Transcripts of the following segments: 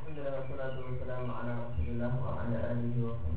الحمد لله والصلاة والسلام على رسول الله وعلى آله وصحبه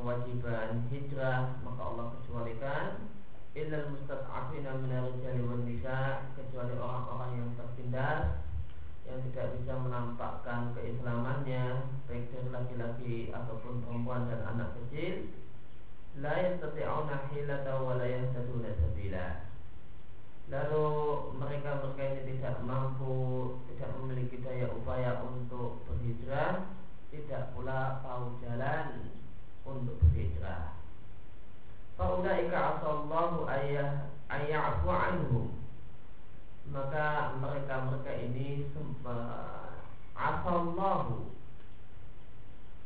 kewajiban hijrah maka Allah kecualikan. Illal mustad'afina min ar-rijali wan nisa kecuali orang-orang yang tertindas yang tidak bisa menampakkan keislamannya baik dari laki-laki ataupun perempuan dan anak kecil. La yastati'una hilata wa la yahtaduna sabila. Lalu mereka-mereka ini tidak mampu Tidak memiliki daya upaya untuk berhijrah Tidak pula tahu jalan untuk berhijrah. Faulaika asallahu ayah ayafu anhum. Maka mereka-mereka ini Asallahu.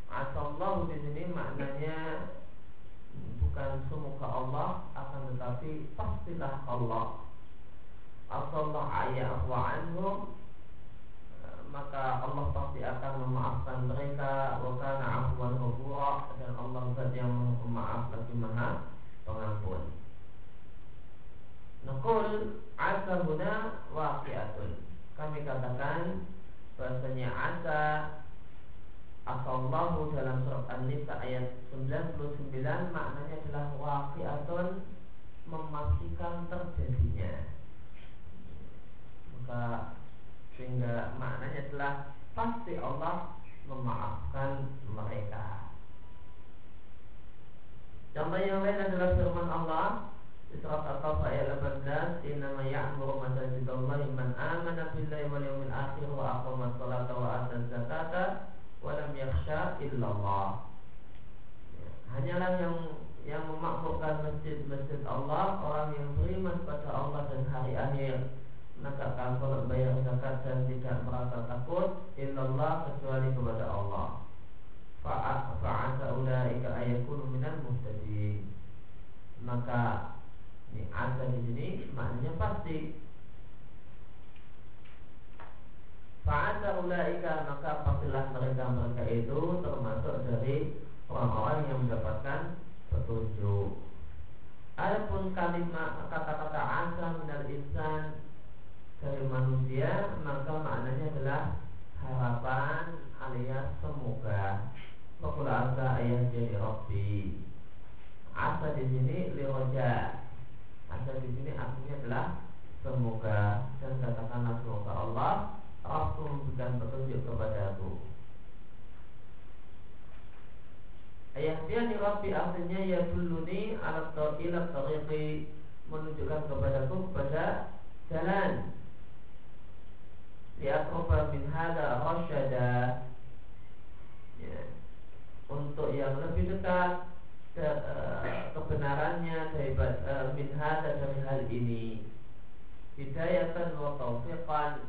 Asallahu di sini maknanya bukan semoga Allah akan tetapi pastilah Allah. Allah ayahu anhum maka Allah pasti akan memaafkan mereka wa afwan dan Allah zat yang maha pemaaf lagi maha pengampun. Nakul asa huna waqi'atun. Kami katakan bahasanya asa Asallahu dalam surat An-Nisa ayat 99 maknanya adalah waqi'atun memastikan terjadinya maka sehingga maknanya adalah pasti Allah memaafkan mereka. Contoh yang lain adalah firman Allah di surat At-Taubah ayat 18, "Inna ma ya'muru masajidallahi man amana billahi wal yawmil akhir wa aqama sholata wa ata zakata wa lam yakhsha illallah." Ya, hanyalah yang yang memakmurkan masjid-masjid Allah orang yang beriman pada Allah dan hari akhir menegakkan sholat bayar zakat dan tidak merasa takut illallah kecuali kepada Allah. Fa'asa ulaika ayakunu minal muhtadin. Maka ini ada di sini maknanya pasti. Fa'asa ulaika maka pastilah mereka mereka itu termasuk dari orang-orang yang mendapatkan petunjuk. Adapun kalimat kata-kata asa minal insan dari manusia maka maknanya adalah harapan alias semoga Wakul asa ayah jadi Rabbi Asa di sini liroja Asa di sini artinya adalah semoga dan katakanlah semoga Allah Rabbku memberikan petunjuk kepada aku Ayah dia di Rabbi artinya ya duluni alat ila tariqi menunjukkan kepadaku kepada jalan liatroba min hada rasyada ya, untuk yang lebih dekat ke, uh, kebenarannya daripada uh, min hada dari hal ini hidayatan wa taufiqan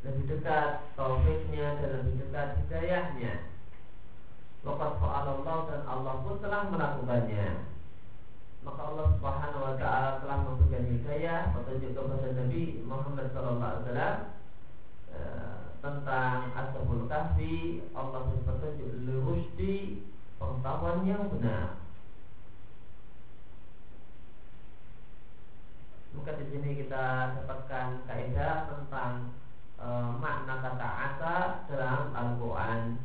lebih dekat taufiknya dan lebih dekat hidayahnya Waqat fa'alallah dan Allah pun telah melakukannya maka Allah Subhanahu wa taala telah memberikan hidayah petunjuk kepada Nabi Muhammad sallallahu alaihi wasallam eh, tentang Ashabul Kahfi Allah berpetunjuk lurusdi pengetahuan yang benar Maka di sini kita dapatkan kaidah tentang e, makna kata asa dalam Al-Quran.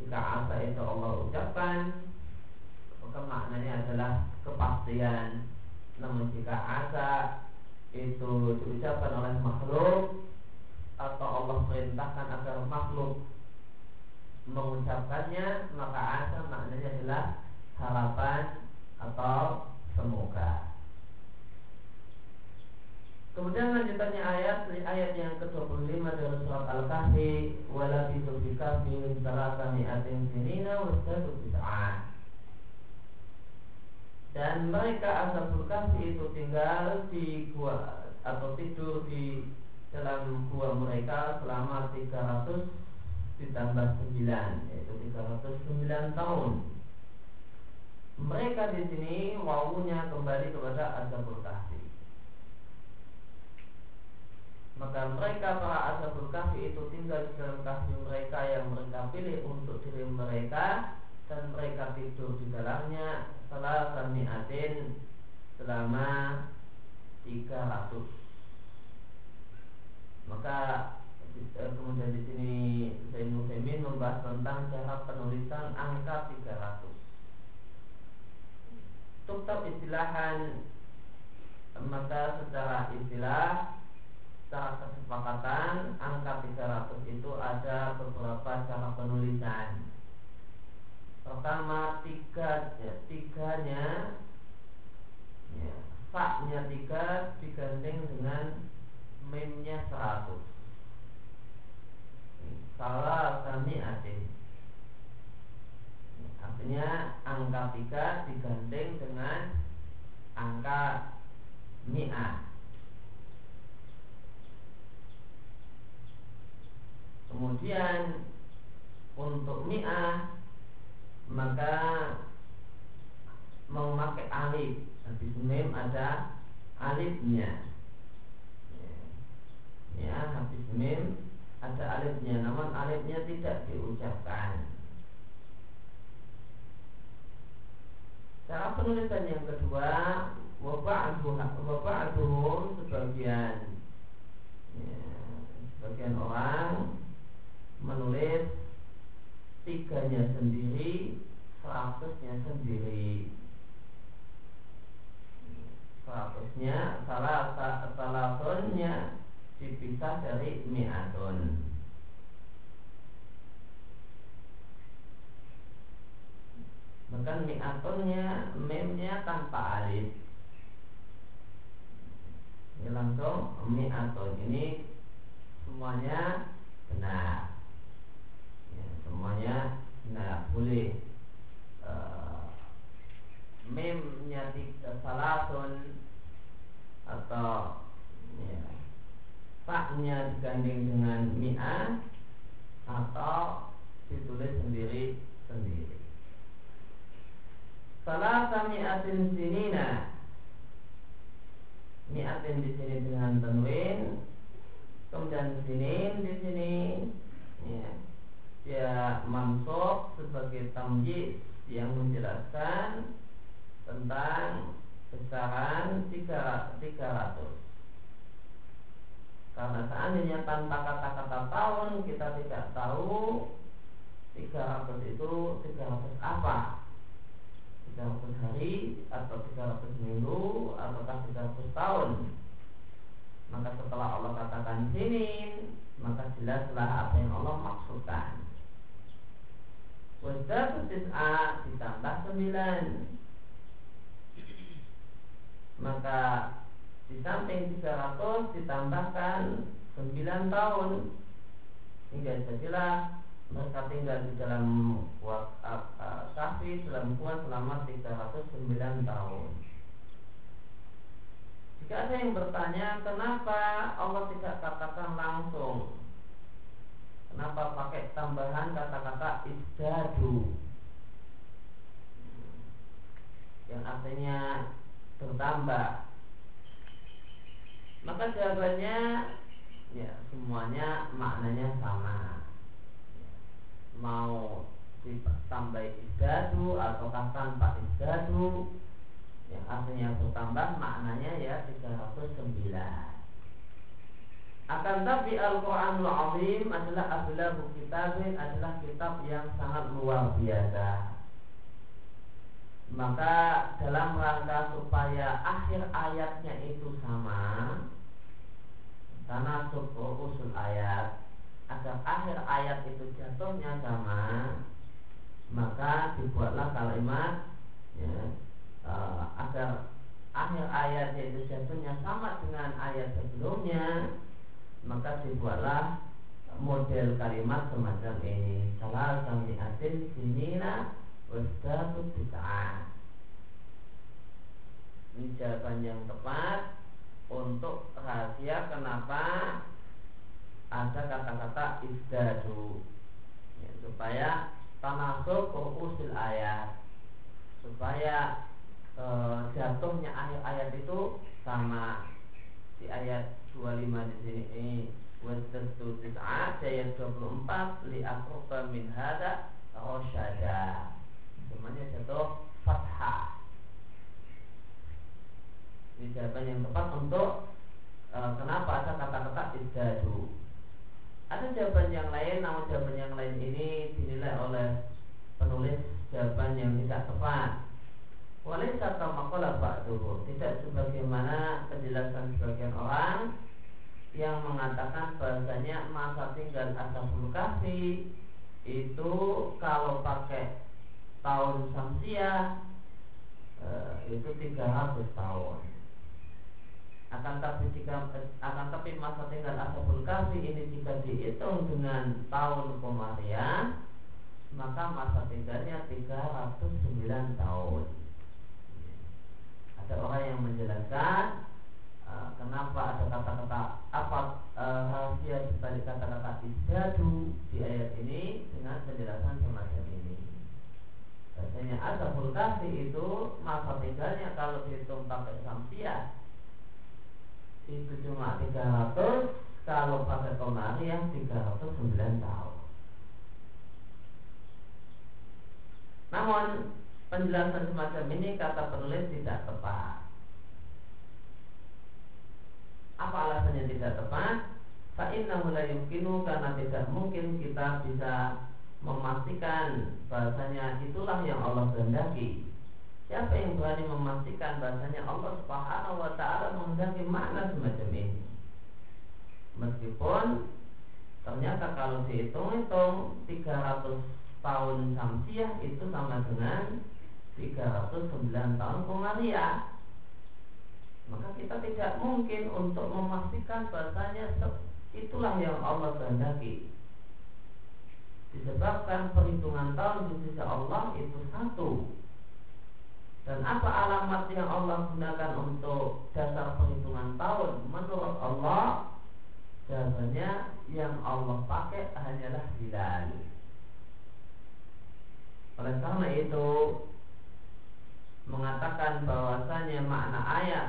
Jika asa itu Allah ucapkan, maka maknanya adalah Namun jika asa itu diucapkan oleh makhluk atau Allah perintahkan agar makhluk mengucapkannya, maka asa maknanya adalah harapan atau semoga. Kemudian lanjutannya ayat ayat yang ke-25 dari surat Al-Kahfi wala bi kahfi salata mi'atin sinina bid'ah. Dan mereka ashabul kahfi itu tinggal di gua atau tidur di dalam gua mereka selama 300 ditambah 9 yaitu 309 tahun. Mereka di sini wawunya kembali kepada ashabul kahfi maka mereka para ashabul kahfi itu tinggal di dalam kahfi mereka yang mereka pilih untuk diri mereka dan mereka tidur di dalamnya salah kami adin selama 300 maka eh, kemudian di sini Zain Muslimin membahas tentang cara penulisan angka 300 Tuktab istilahan maka secara istilah secara kesepakatan angka 300 itu ada beberapa cara penulisan. Pertama tiga ya, tiganya ya, faknya tiga digandeng dengan memnya 100 salah kami ada artinya angka tiga digandeng dengan angka mi'ah Kemudian untuk mi'ah maka memakai alif. Habis mim ada alifnya. Ya habis mim ada alifnya. Namun alifnya tidak diucapkan. Cara penulisan yang kedua waba'aduhum sebagian. Ya, sebagian orang menulis tiganya sendiri, seratusnya sendiri. Seratusnya salah salatonnya dipisah dari mi'atun. Bahkan mi'atunnya memnya tanpa alif. Ini langsung mi'atun ini semuanya benar semuanya nah boleh uh, memnya salatun atau ya, faknya digandeng dengan mi'ah atau ditulis sendiri sendiri. Salah mi'atin sinina Mi'atin di sini dengan tanwin Kemudian sinin di sini ya, ya mansub sebagai tamyiz yang menjelaskan tentang besaran 300 karena seandainya tanpa kata-kata tahun kita tidak tahu 300 itu 300 apa? 300 hari atau 300 minggu ataukah 300 tahun? Maka setelah Allah katakan sini maka jelaslah apa yang Allah maksudkan Wasdatu tis'a ditambah sembilan. Maka di samping 300 ditambahkan 9 tahun. Hingga jadilah mereka tinggal di dalam kahfi dalam kuat selama 309 tahun. Jika ada yang bertanya kenapa Allah tidak katakan langsung Kenapa pakai tambahan kata-kata isdadu Yang artinya bertambah. Maka jawabannya ya semuanya maknanya sama. Mau ditambah isdadu ataukah tanpa isdadu yang artinya bertambah maknanya ya 309 akan tapi Al-Quranul Azim adalah adalah kitabin adalah kitab yang sangat luar biasa. Maka dalam rangka supaya akhir ayatnya itu sama karena usul ayat agar akhir ayat itu jatuhnya sama maka dibuatlah kalimat ya, uh, agar akhir ayat itu jatuhnya sama dengan ayat sebelumnya maka dibuatlah model kalimat semacam ini. Salah kami asin sinina wasdatu tis'ah ini jawaban yang tepat untuk rahasia kenapa ada kata-kata isdadu. Ya, supaya tanasuk usul ayat. Supaya e, jatuhnya ayat-ayat itu sama di ayat 25 di sini ini wastastu tis'at ayat 24 li akroba min hada rosyada semuanya jatuh fathah ini jawaban yang tepat untuk e, kenapa ada kata-kata izdadu. Ada jawaban yang lain, namun jawaban yang lain ini dinilai oleh penulis jawaban yang tidak tepat. Walai kata makalah dulu Tidak sebagaimana penjelasan sebagian orang yang mengatakan bahasanya masa tinggal asabul kahfi itu kalau pakai tahun samsiah eh, itu 300 tahun. Akan tapi jika akan tapi masa tinggal ashabul kahfi ini jika dihitung dengan tahun komariah maka masa tinggalnya 309 tahun ada orang yang menjelaskan uh, kenapa ada kata-kata apa uh, rahasia dibalik kata-kata izdadu di ayat ini dengan penjelasan semacam ini. Biasanya ashabul kahfi itu masa tinggalnya kalau dihitung pakai samsiah itu cuma 300 kalau pakai komari yang 309 tahun. Namun penjelasan semacam ini kata penulis tidak tepat. Apa alasannya tidak tepat? Fa'innahu la yumkinu karena tidak mungkin kita bisa memastikan bahasanya itulah yang Allah kehendaki. Siapa yang berani memastikan bahasanya Allah Subhanahu wa taala menghendaki makna semacam ini? Meskipun ternyata kalau dihitung-hitung 300 tahun Samsiah itu sama dengan 309 tahun Komaria maka kita tidak mungkin untuk memastikan bahasanya itulah yang Allah kehendaki. Disebabkan perhitungan tahun di sisi Allah itu satu. Dan apa alamat yang Allah gunakan untuk dasar perhitungan tahun? Menurut Allah Jawabannya yang Allah pakai hanyalah hilal. Oleh karena itu Mengatakan bahwasanya makna ayat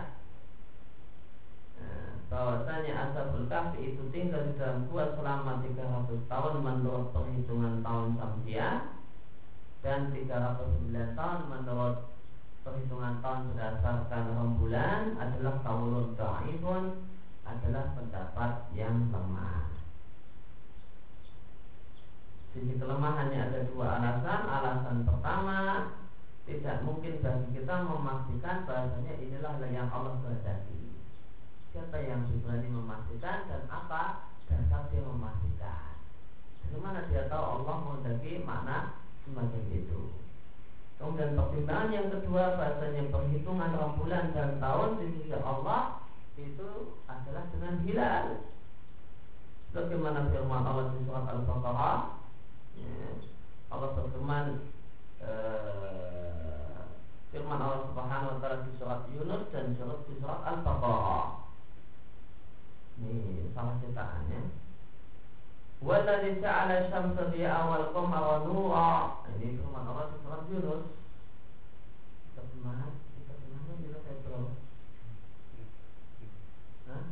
eh, bahwasanya Ashabul Kahfi itu tinggal di dalam gua selama 300 tahun menurut perhitungan tahun Samsiah dan 309 tahun menurut perhitungan tahun berdasarkan rembulan adalah kaulun ta'ifun adalah pendapat yang lemah. Sisi kelemahannya ada dua alasan. Alasan pertama, tidak mungkin bagi kita memastikan bahasanya inilah yang Allah kehendaki. Siapa yang berani memastikan dan apa dasar dia memastikan? Dari mana dia tahu Allah menghendaki makna semacam itu? Kemudian pertimbangan yang kedua bahasanya perhitungan rembulan dan tahun di sisi Allah itu adalah dengan hilal. Bagaimana firman Allah di surat Al-Baqarah? Ya, Allah berfirman eh, firman Allah Subhanahu wa taala di surat Yunus dan surat di surat Al-Baqarah. Ini salah cetakannya. Walladzi ja'ala syamsa nura. Ini firman Allah di surat Yunus. Kita pernah kita pernah ayat berapa? Hah?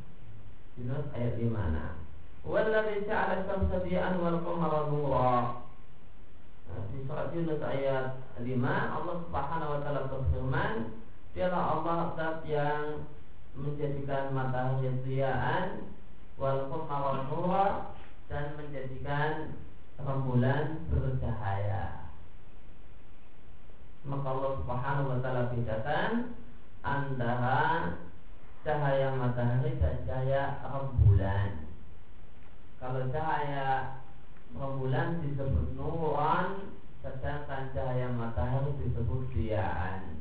Yunus ayat di mana? syadian wal qamara nura. Surat Yunus ayat 5 Allah Subhanahu wa taala berfirman, Dialah Allah zat yang menjadikan matahari siaan wal dan menjadikan rembulan bercahaya. Maka Allah Subhanahu wa taala bedakan antara cahaya matahari dan cahaya rembulan. Kalau cahaya rembulan disebut nuran, sedangkan cahaya matahari disebut diaan.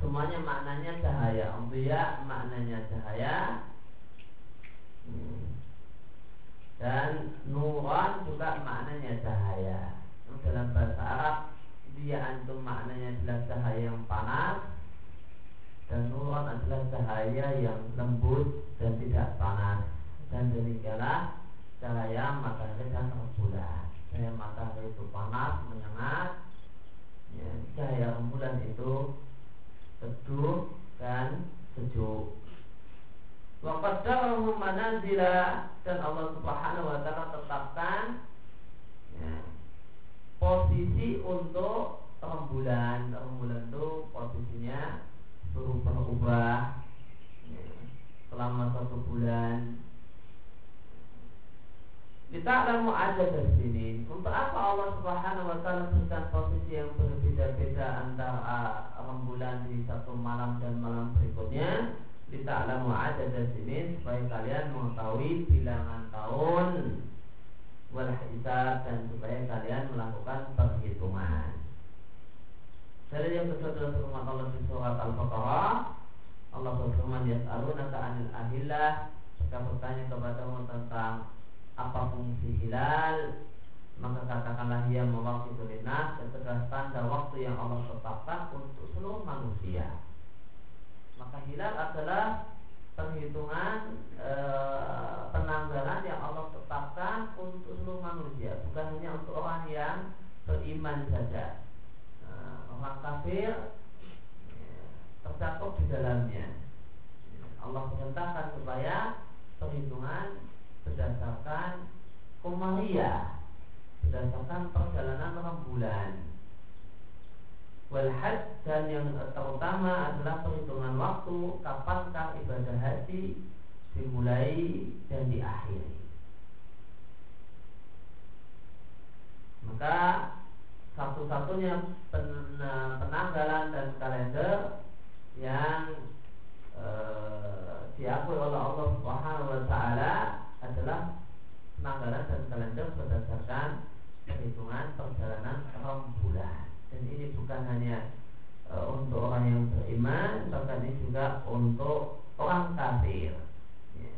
Semuanya maknanya cahaya. Dia maknanya cahaya. Dan nuran juga maknanya cahaya. Dalam bahasa Arab dia antum maknanya adalah cahaya yang panas dan nuran adalah cahaya yang lembut dan tidak panas dan demikianlah cahaya matahari dan rembulan cahaya matahari itu panas menyengat ya, cahaya rembulan itu teduh dan sejuk Waqaddarahu manazila dan Allah Subhanahu wa taala tetapkan ya, posisi untuk rembulan. Rembulan itu posisinya berubah-ubah ya, selama satu bulan. Kita akan ada dari sini. Untuk apa Allah Subhanahu wa taala berikan posisi yang berbeda-beda antara rembulan di satu malam dan malam berikutnya? Kita akan ada dari sini supaya kalian mengetahui bilangan tahun wal hisab dan supaya kalian melakukan perhitungan. Dari yang kedua firman Allah di surat Al-Baqarah. Allah berfirman yas'alunaka 'anil ahillah. Jika bertanya kepadamu tentang apa fungsi hilal, maka katakanlah ia mewakili dan tanda waktu yang Allah tetapkan untuk seluruh manusia. Maka hilal adalah perhitungan e, penanggalan yang Allah tetapkan untuk seluruh manusia, bukan hanya untuk orang yang beriman saja. E, orang kafir e, tercakup di dalamnya. Allah perintahkan supaya perhitungan berdasarkan komariah, berdasarkan perjalanan rembulan Walhaj dan yang terutama adalah perhitungan waktu kapankah ibadah haji dimulai dan diakhiri. Maka satu-satunya penanggalan dan kalender yang e, diakui oleh Allah Subhanahu wa taala adalah penanggalan dan kalender berdasarkan perhitungan perjalanan rembulan dan ini bukan hanya e, untuk orang yang beriman bahkan ini juga untuk orang kafir ya.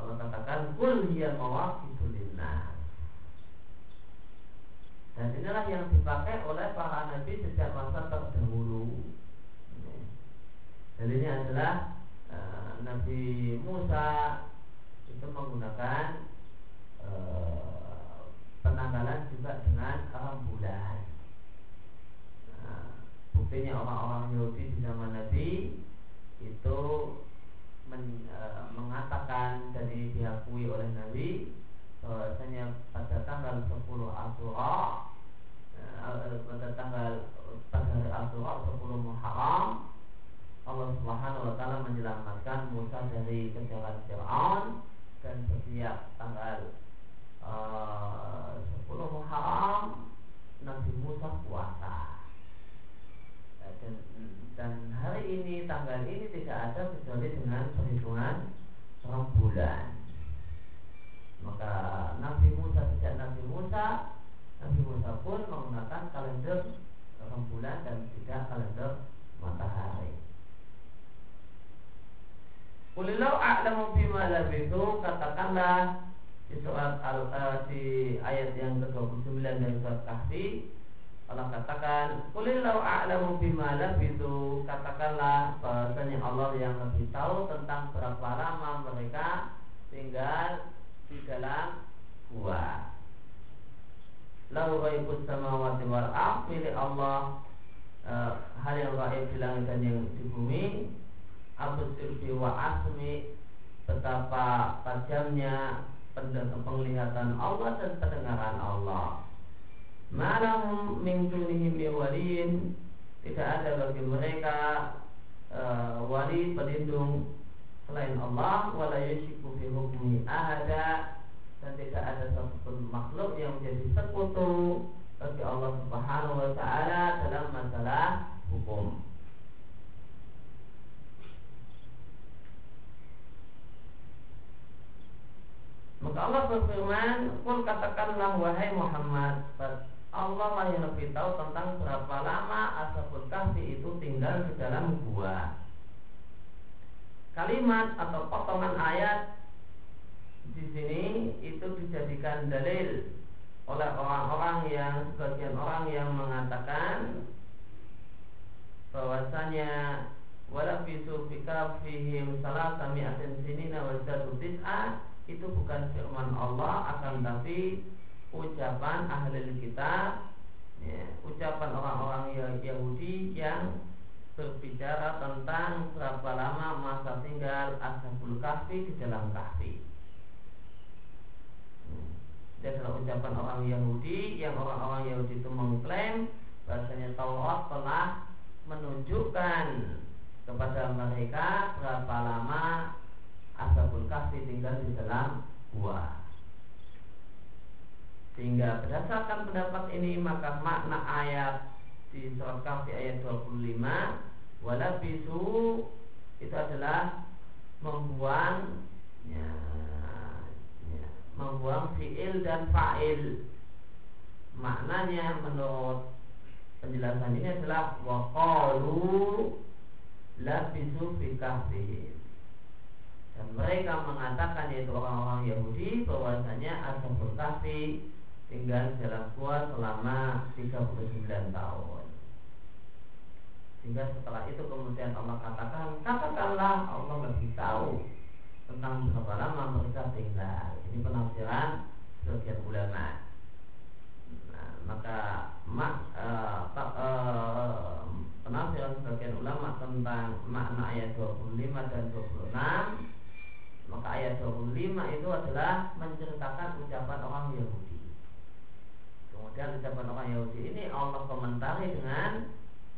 Allah katakan kul hiya dan inilah yang dipakai oleh para nabi sejak masa terdahulu ya. dan ini adalah e, Nabi Musa itu menggunakan e, penanggalan juga dengan rembulan buktinya orang-orang Yahudi di zaman Nabi itu men, e, mengatakan dan ini diakui oleh Nabi bahwasanya pada tanggal 10 Asyura e, pada dijadikan dalil oleh orang-orang yang sebagian orang yang mengatakan bahwasanya wala fisu fika fihim salah kami asin sini nawajatu tis'a itu bukan firman Allah akan tapi ucapan ahli kitab ya, ucapan orang-orang Yahudi yang berbicara tentang berapa lama masa tinggal ashabul kahfi di dalam kahfi. Itu adalah ucapan orang Yahudi yang orang-orang Yahudi itu mengklaim bahasanya Taurat telah menunjukkan kepada mereka berapa lama Ashabul Kahfi tinggal di dalam gua. Sehingga berdasarkan pendapat ini maka makna ayat di surat Kahfi ayat 25 wala bisu itu adalah membuang ya, membuang fiil dan fa'il. Maknanya menurut penjelasan ini adalah waqalu labisu fi dan mereka mengatakan yaitu orang-orang Yahudi bahwasanya Ashabul Kahfi tinggal dalam gua selama 39 tahun. Sehingga setelah itu kemudian Allah katakan, katakanlah Allah lebih tahu tentang berapa lama mereka tinggal. Ini penafsiran sebagian ulama. Nah, maka mak, uh, uh, penafsiran sebagian ulama tentang makna ayat 25 dan 26 maka ayat 25 itu adalah menceritakan ucapan orang Yahudi. Kemudian ucapan orang Yahudi ini Allah komentari dengan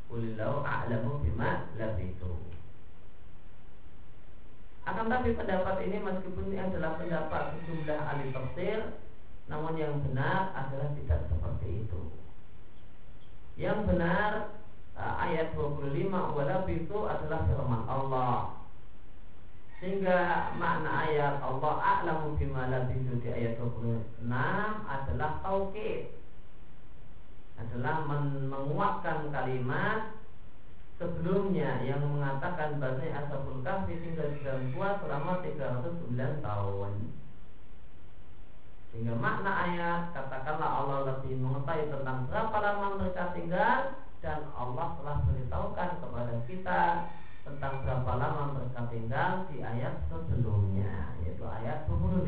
Ulilau a'lamu bima labitu Akan tapi pendapat ini meskipun ini adalah pendapat sejumlah ahli tafsir Namun yang benar adalah tidak seperti itu. Yang benar ayat 25 walabitu adalah firman Allah. Sehingga makna ayat Allah a'lamu bima labisu di ayat 26 adalah taukid adalah men menguatkan kalimat sebelumnya yang mengatakan bahasanya Ashabul Kahfi tinggal di dalam gua selama 309 tahun. Sehingga makna ayat katakanlah Allah lebih mengetahui tentang berapa lama mereka tinggal dan Allah telah beritahukan kepada kita tentang berapa lama mereka tinggal di ayat sebelumnya yaitu ayat 25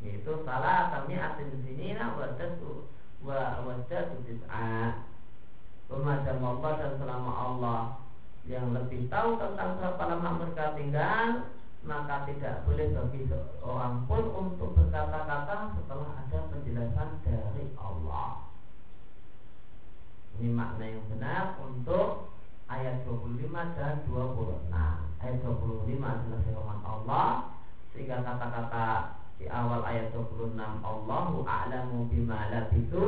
yaitu salah kami atin sini wadatu wa wadatu tis'a Pemadam Allah dan selama Allah yang lebih tahu tentang berapa lama mereka tinggal maka tidak boleh bagi seorang pun untuk berkata-kata setelah ada penjelasan dari Allah. Ini makna yang benar untuk ayat 25 dan 26 ayat 25 adalah firman Allah sehingga kata-kata di awal ayat 26 Allahu a'lamu bima itu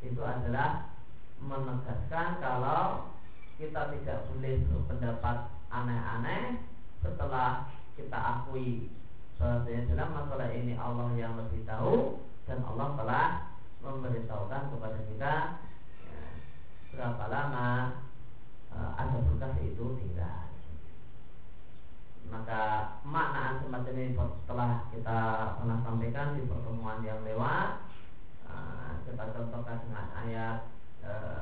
itu adalah menegaskan kalau kita tidak boleh berpendapat aneh-aneh setelah kita akui bahwasanya dalam masalah ini Allah yang lebih tahu dan Allah telah memberitahukan kepada kita ya, berapa lama uh, ada bekas itu tinggal maka maknaan semacam ini setelah kita pernah sampaikan di pertemuan yang lewat uh, kita contohkan dengan ayat uh,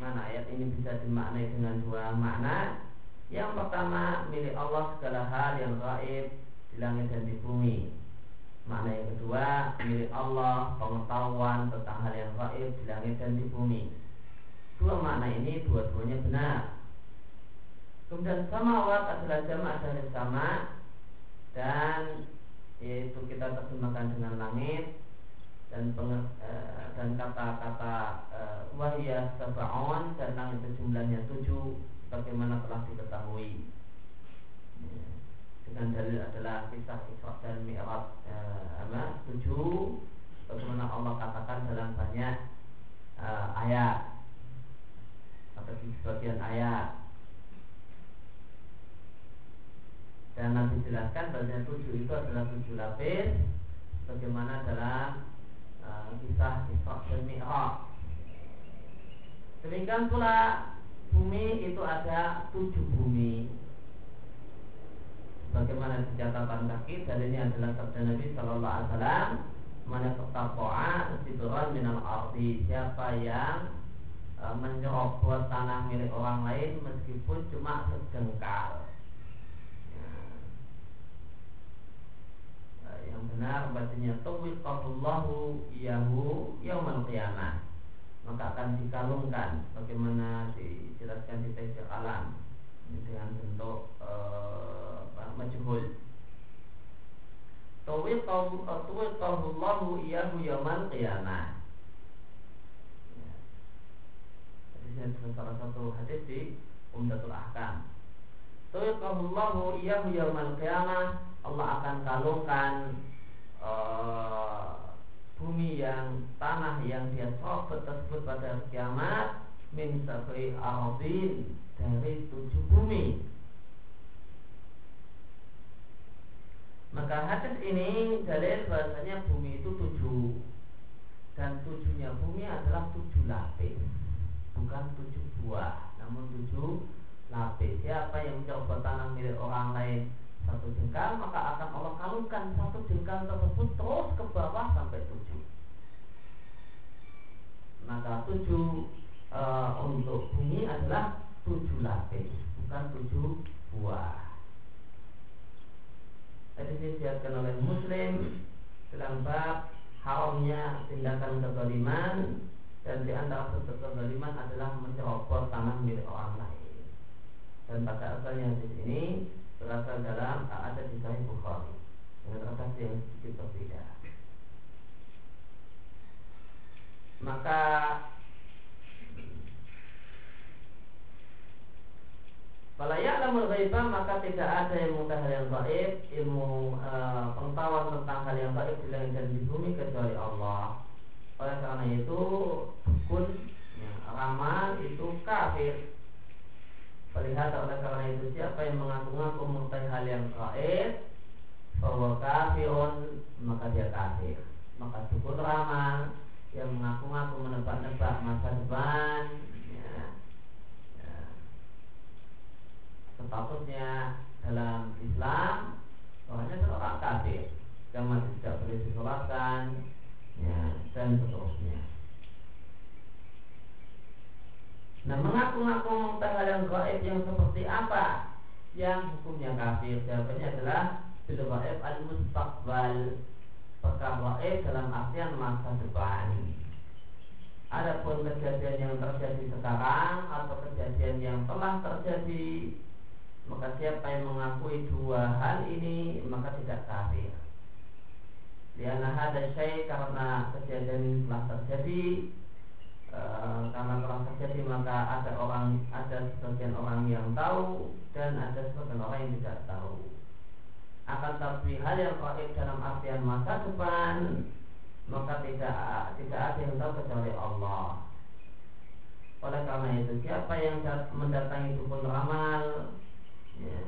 Mana ayat ini bisa dimaknai dengan dua makna. Yang pertama milik Allah segala hal yang gaib di langit dan di bumi. Makna yang kedua milik Allah pengetahuan tentang hal yang gaib di langit dan di bumi. Dua makna ini dua-duanya benar. Kemudian samawat adalah jamaah dari sama dan yaitu kita terjemahkan dengan langit dan peng, e, dan kata-kata e, wahya sabaon dan langit itu jumlahnya tujuh bagaimana telah diketahui. Ya. dengan dalil adalah kisah Isra dan Mi'raj e, apa tujuh bagaimana Allah katakan dalam banyak e, ayat. Atau di sebagian ayat. Dan nanti jelaskan bahwa tujuh itu adalah tujuh lapis bagaimana dalam uh, kisah Isra dan Mi'raj. Demikian pula bumi itu ada tujuh bumi. Bagaimana di catatan kaki dalilnya adalah sabda Nabi Shallallahu Alaihi Wasallam mana tertapoa sitoran minal arti siapa yang e, menyerobot tanah milik orang lain meskipun cuma sejengkal yang benar bacanya tawiqahullahu yahu yaumal qiyamah. Maka akan dikalungkan bagaimana dijelaskan di tafsir alam dengan bentuk uh, majhul. Tawiqahullahu yahu yaumal qiyamah. Ya. Hadisnya salah satu hadis di Umdatul Ahkam Tawiqahullahu yahu yaumal qiyamah. Allah akan kalungkan uh, bumi yang tanah yang dia sobet tersebut pada kiamat min sabri aradin dari tujuh bumi. Maka hadis ini dalil bahasanya bumi itu tujuh. Dan tujuhnya bumi adalah tujuh lapis bukan tujuh buah namun tujuh lapis siapa yang mencoba tanah milik orang lain satu jengkal maka akan Allah kalungkan satu jengkal tersebut terus ke bawah sampai tujuh. Maka tujuh e, untuk bumi adalah tujuh lapis bukan tujuh buah. Hadis ini disiapkan oleh Muslim dalam bab haramnya tindakan kezaliman dan di antara bentuk kezaliman adalah mencerobot tanah milik orang lain. Dan pada asalnya di sini berasal dalam ada di Sahih Bukhari dengan redaksi yang sedikit berbeda. Maka Kalau ya'lamul ghaibah maka tidak ada yang mengetahui hal yang gaib, ilmu e, pengetahuan tentang hal yang gaib di langit dan di bumi kecuali Allah. Oleh karena itu, dukun, ya, ramal itu kafir Melihat oleh karena itu siapa yang mengaku-ngaku mengetahui hal yang gaib bahwa kafirun maka dia kafir. Maka dukun ramal yang mengaku-ngaku menebak-nebak masa depan ya, ya, statusnya dalam Islam orangnya seorang kafir yang masih tidak boleh disolatkan ya, dan seterusnya Nah mengaku-ngaku yang gaib yang seperti apa? Yang hukumnya kafir. Jawabannya adalah bil gaib al mustaqbal perkara gaib dalam artian masa depan. Adapun kejadian yang terjadi sekarang atau kejadian yang telah terjadi maka siapa yang mengakui dua hal ini maka tidak kafir. Liana ada syai karena kejadian ini telah terjadi karena telah terjadi maka ada orang ada sebagian orang yang tahu dan ada sebagian orang yang tidak tahu. Akan tapi hal yang gaib dalam artian masa depan maka tidak tidak ada yang tahu kecuali Allah. Oleh karena itu siapa yang mendatangi dukun ramal ya.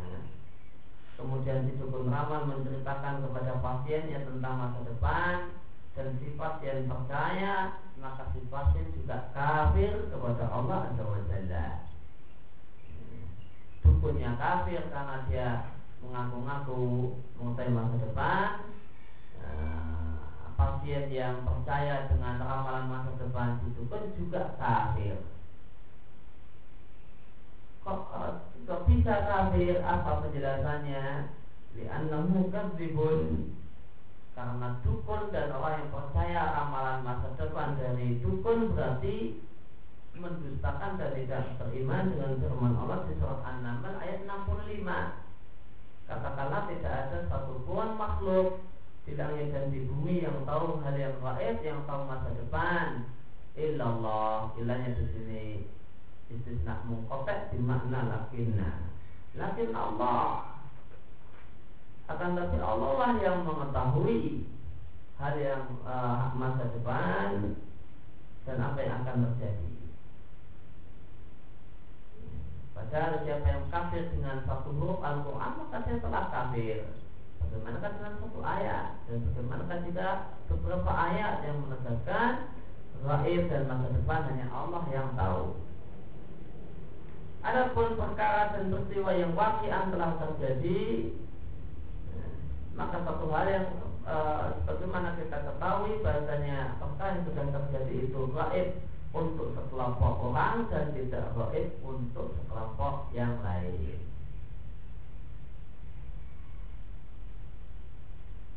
Kemudian si dukun ramal menceritakan kepada pasiennya tentang masa depan dan si pasien percaya maka si pasien juga kafir kepada Allah Azza wa Jalla. Dukunnya kafir karena dia mengaku-ngaku mengetahui masa depan. Nah, pasien yang percaya dengan ramalan masa depan si dukun juga kafir kok, kok bisa kafir apa penjelasannya li'annahu kadzibun karena dukun dan orang yang percaya ramalan masa depan dari dukun berarti mendustakan dan tidak beriman dengan firman Allah di surat An-Naml ayat 65 katakanlah tidak ada satupun makhluk di langit dan di bumi yang tahu hal yang gaib yang tahu masa depan. Illallah ilahnya di sini. Istisna mungkotek di makna lakinna. Lakin Allah akan tapi Allah lah yang mengetahui hal yang uh, masa depan dan apa yang akan terjadi. Padahal siapa yang kafir dengan satu huruf Al-Quran maka dia telah kafir. Bagaimanakah dengan satu ayat? Dan bagaimanakah juga beberapa ayat yang menegaskan Gaib dan masa depan hanya Allah yang tahu? Adapun perkara dan peristiwa yang wakian telah terjadi maka satu hal yang e, kita ketahui bahasanya perkara yang sedang terjadi itu gaib untuk sekelompok orang dan tidak gaib untuk sekelompok yang lain.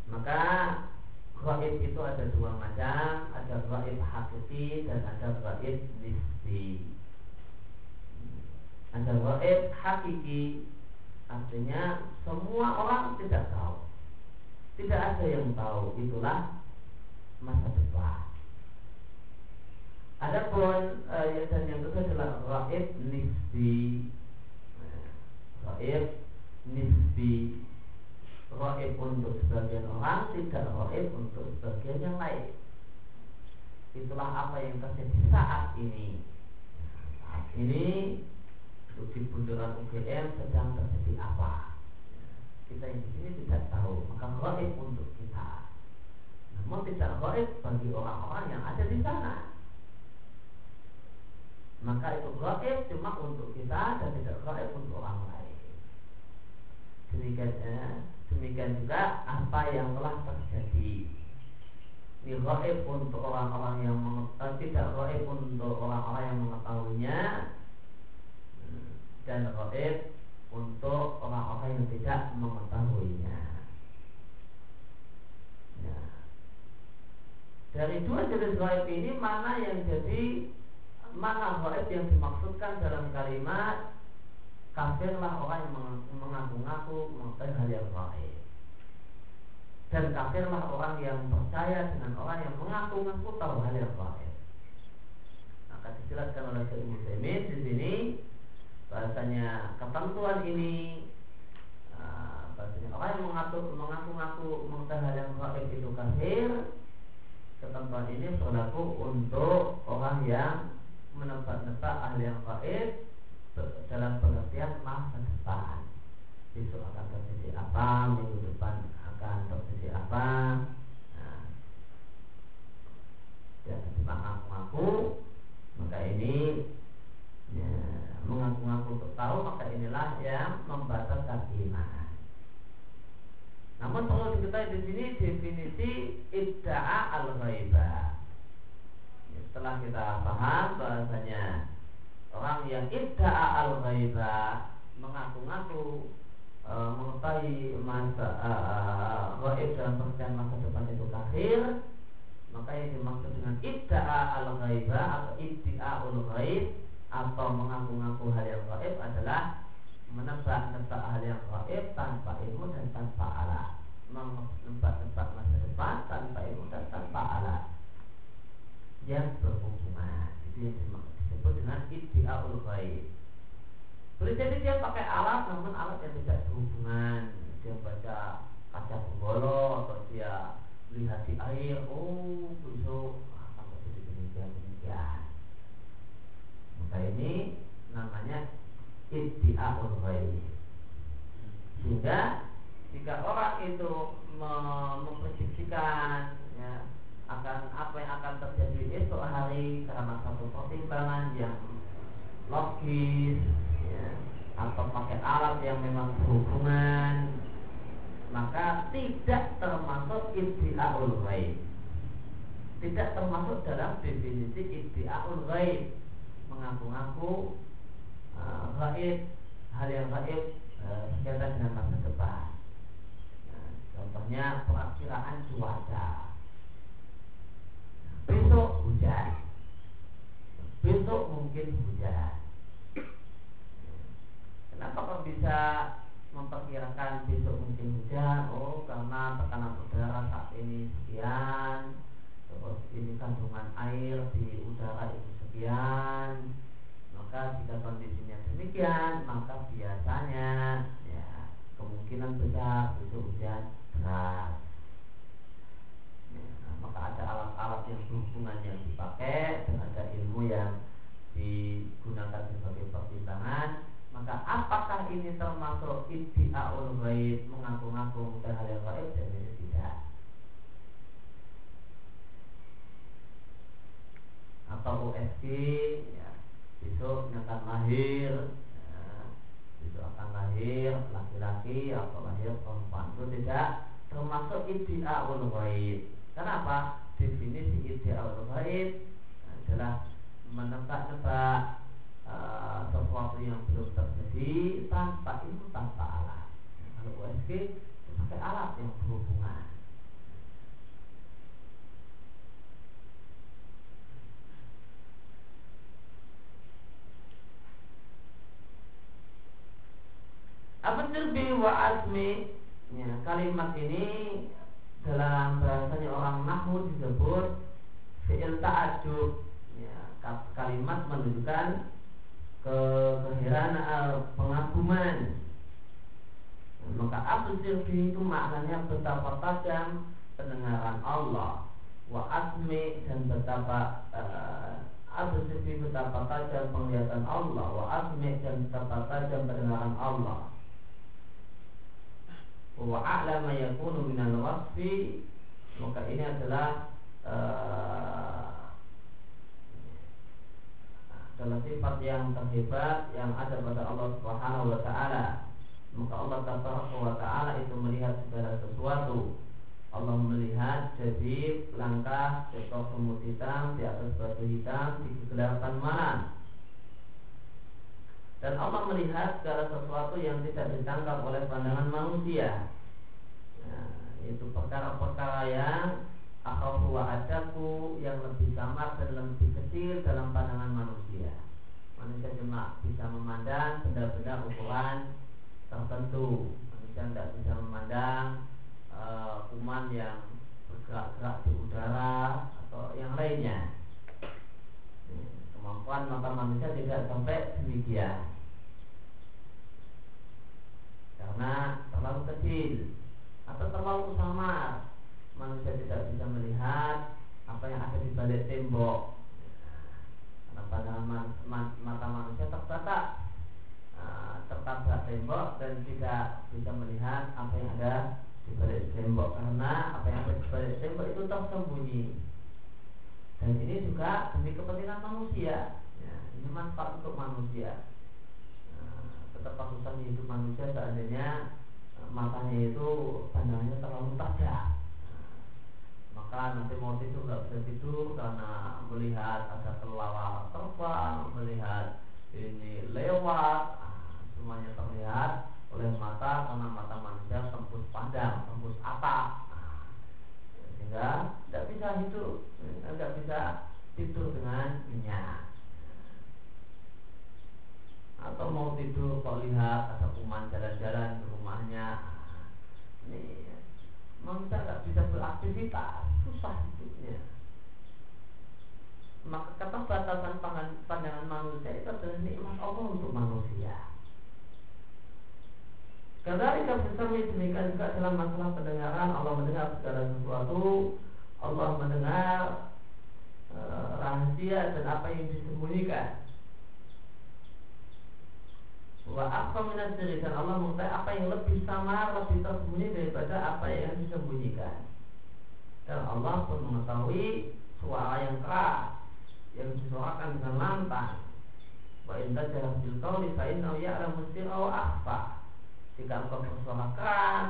Maka gaib itu ada dua macam, ada gaib hakiki dan ada gaib nisbi ada gaib hakiki artinya semua orang tidak tahu tidak ada yang tahu. Itulah masa depan. Adapun eh, dan yang kedua adalah gaib nisbi. Gaib nisbi. Gaib untuk sebagian orang tidak gaib untuk sebagian yang lain. Itulah apa yang terjadi saat ini. Saat ini di bundaran UGM sedang terjadi apa kita yang di sini tidak tahu. Maka gaib untuk kita. Namun tidak gaib bagi orang-orang yang ada di sana. Maka itu gaib cuma untuk kita dan tidak gaib untuk orang lain. Demikian eh, demikian juga apa yang telah terjadi. Ini gaib untuk orang-orang yang eh, tidak gaib untuk orang-orang yang mengetahuinya. Dan gaib untuk orang-orang yang tidak mengetahuinya. Ya. Dari dua jenis gaib ini mana yang jadi mana gaib yang dimaksudkan dalam kalimat kafirlah orang yang mengaku-ngaku mengetahui hal yang gaib dan kafirlah orang yang percaya dengan orang yang mengaku-ngaku tahu hal yang gaib. Maka dijelaskan oleh Syekh Muslimin di sini bahasanya ketentuan ini uh, bahasanya orang yang mengatur mengaku-ngaku mengetahui yang gaib itu kafir ketentuan ini berlaku untuk orang yang menebak-nebak hal yang gaib dalam pengertian masa depan besok akan terjadi apa minggu depan akan apa. Nah, dia mengaku-ngaku maka ini ya, mengaku-ngaku untuk tahu maka inilah yang membatalkan iman. Namun perlu diketahui di sini definisi idda'a al-ghaibah ya, setelah kita paham bahasanya orang yang idda'a al-ghaibah mengaku-ngaku e, mengetahui masa e, gaib dalam pengertian masa depan itu kafir maka yang dimaksud dengan idda'a al-ghaibah atau iddi'a'ul ghaib atau mengaku-ngaku hal yang gaib adalah menebak-nebak hal yang gaib tanpa ilmu dan tanpa alat. Menebak-nebak masa depan tanpa ilmu dan tanpa alat. Yang berhubungan. Itu yang disebut dengan iddi'a'ul ghaib. Boleh jadi dia pakai alat namun alat yang tidak berhubungan. Dia baca kaca penggolo atau dia lihat di air. Oh besok akan terjadi demikian demikian maka ini namanya iddi'a'ul ghaib sehingga jika orang itu memprediksikan ya, akan apa yang akan terjadi esok hari karena satu pertimbangan yang logis ya, atau pakai alat yang memang berhubungan maka tidak termasuk iddi'aul ghaib. Tidak termasuk dalam definisi iddi'aul ghaib mengaku-ngaku uh, hal yang gaib uh, berkaitan dengan masa depan nah, contohnya perakiraan cuaca. Besok hujan. Besok mungkin hujan. Kenapa kok bisa memperkirakan besok mungkin hujan? Oh karena tekanan udara saat ini sekian terus ini kandungan air di udara itu sekian maka jika kondisinya demikian maka biasanya ya kemungkinan besar besok hujan deras. Ya, maka ada alat-alat yang berhubungan yang dipakai dan ada ilmu yang digunakan sebagai pertimbangan. Maka apakah ini termasuk iddi'aul ghaib mengaku-ngaku hal yang dan ini tidak atau USG ya, besok akan lahir ya, besok akan lahir laki-laki atau lahir perempuan. Itu tidak termasuk iddi'aul ghaib. Kenapa? Definisi iddi'aul ghaib adalah menebak-nebak uh, sesuatu yang belum terjadi tanpa ilmu tanpa alat. Kalau USG pakai alat yang berhubungan. Apa terbi wa asmi ya, Kalimat ini Dalam bahasanya orang Nahwu disebut Fi'il ta'adub ya, Kalimat menunjukkan ke keheranan eh, pengaguman. Maka aku sirbi itu maknanya betapa tajam pendengaran Allah. Wa asmi dan betapa uh, sirbi betapa tajam penglihatan Allah. Wa asmi dan betapa tajam pendengaran Allah wa a'lama yakunu minal wasfi maka ini adalah uh, adalah sifat yang terhebat yang ada pada Allah Subhanahu wa taala. Maka Allah Taala wa taala itu melihat segala sesuatu. Allah melihat jadi langkah seekor semut hitam di atas batu hitam di kegelapan malam. Dan Allah melihat segala sesuatu yang tidak ditangkap oleh pandangan manusia. Nah, itu perkara-perkara yang akhafu wa adaku yang lebih samar dan lebih kecil dalam pandangan manusia. Manusia cuma bisa memandang benda-benda ukuran tertentu. Manusia tidak bisa memandang uh, kuman yang bergerak-gerak di udara atau yang lainnya. Kemampuan mata manusia tidak sampai demikian. Karena terlalu kecil atau terlalu samar manusia tidak bisa melihat apa yang ada di balik tembok. Karena pandangan mata manusia terbatas uh, tertabrak tembok dan tidak bisa melihat apa yang ada di balik tembok. Karena apa yang ada di balik tembok itu tersembunyi juga demi kepentingan manusia. Ya, ini manfaat untuk manusia. Nah, betapa hidup manusia seandainya eh, matanya itu pandangannya terlalu tajam maka nanti mau tidur nggak bisa tidur karena melihat ada kelawar terbang, melihat ini lewat, nah, semuanya terlihat oleh mata karena mata manusia tembus pandang, tembus apa, nah, sehingga tidak bisa hidup, tidak bisa tidur dengan minyak. Atau mau tidur kok lihat ada kuman jalan-jalan di rumahnya, ini manusia nggak bisa beraktivitas susah hidupnya. Maka keterbatasan pandangan manusia itu adalah nikmat Allah untuk manusia. Kadang bersama demikian juga dalam masalah pendengaran Allah mendengar segala sesuatu Allah mendengar rahasia dan apa yang disembunyikan Wa apa minasiri dan Allah mengetahui apa yang lebih samar, lebih tersembunyi daripada apa yang disembunyikan. Dan Allah pun mengetahui suara yang keras yang disuarakan dengan lantang. Wa inda jarak bil qawli fa innahu ya'lamu sirra wa akhfa. Jika engkau bersuara keras,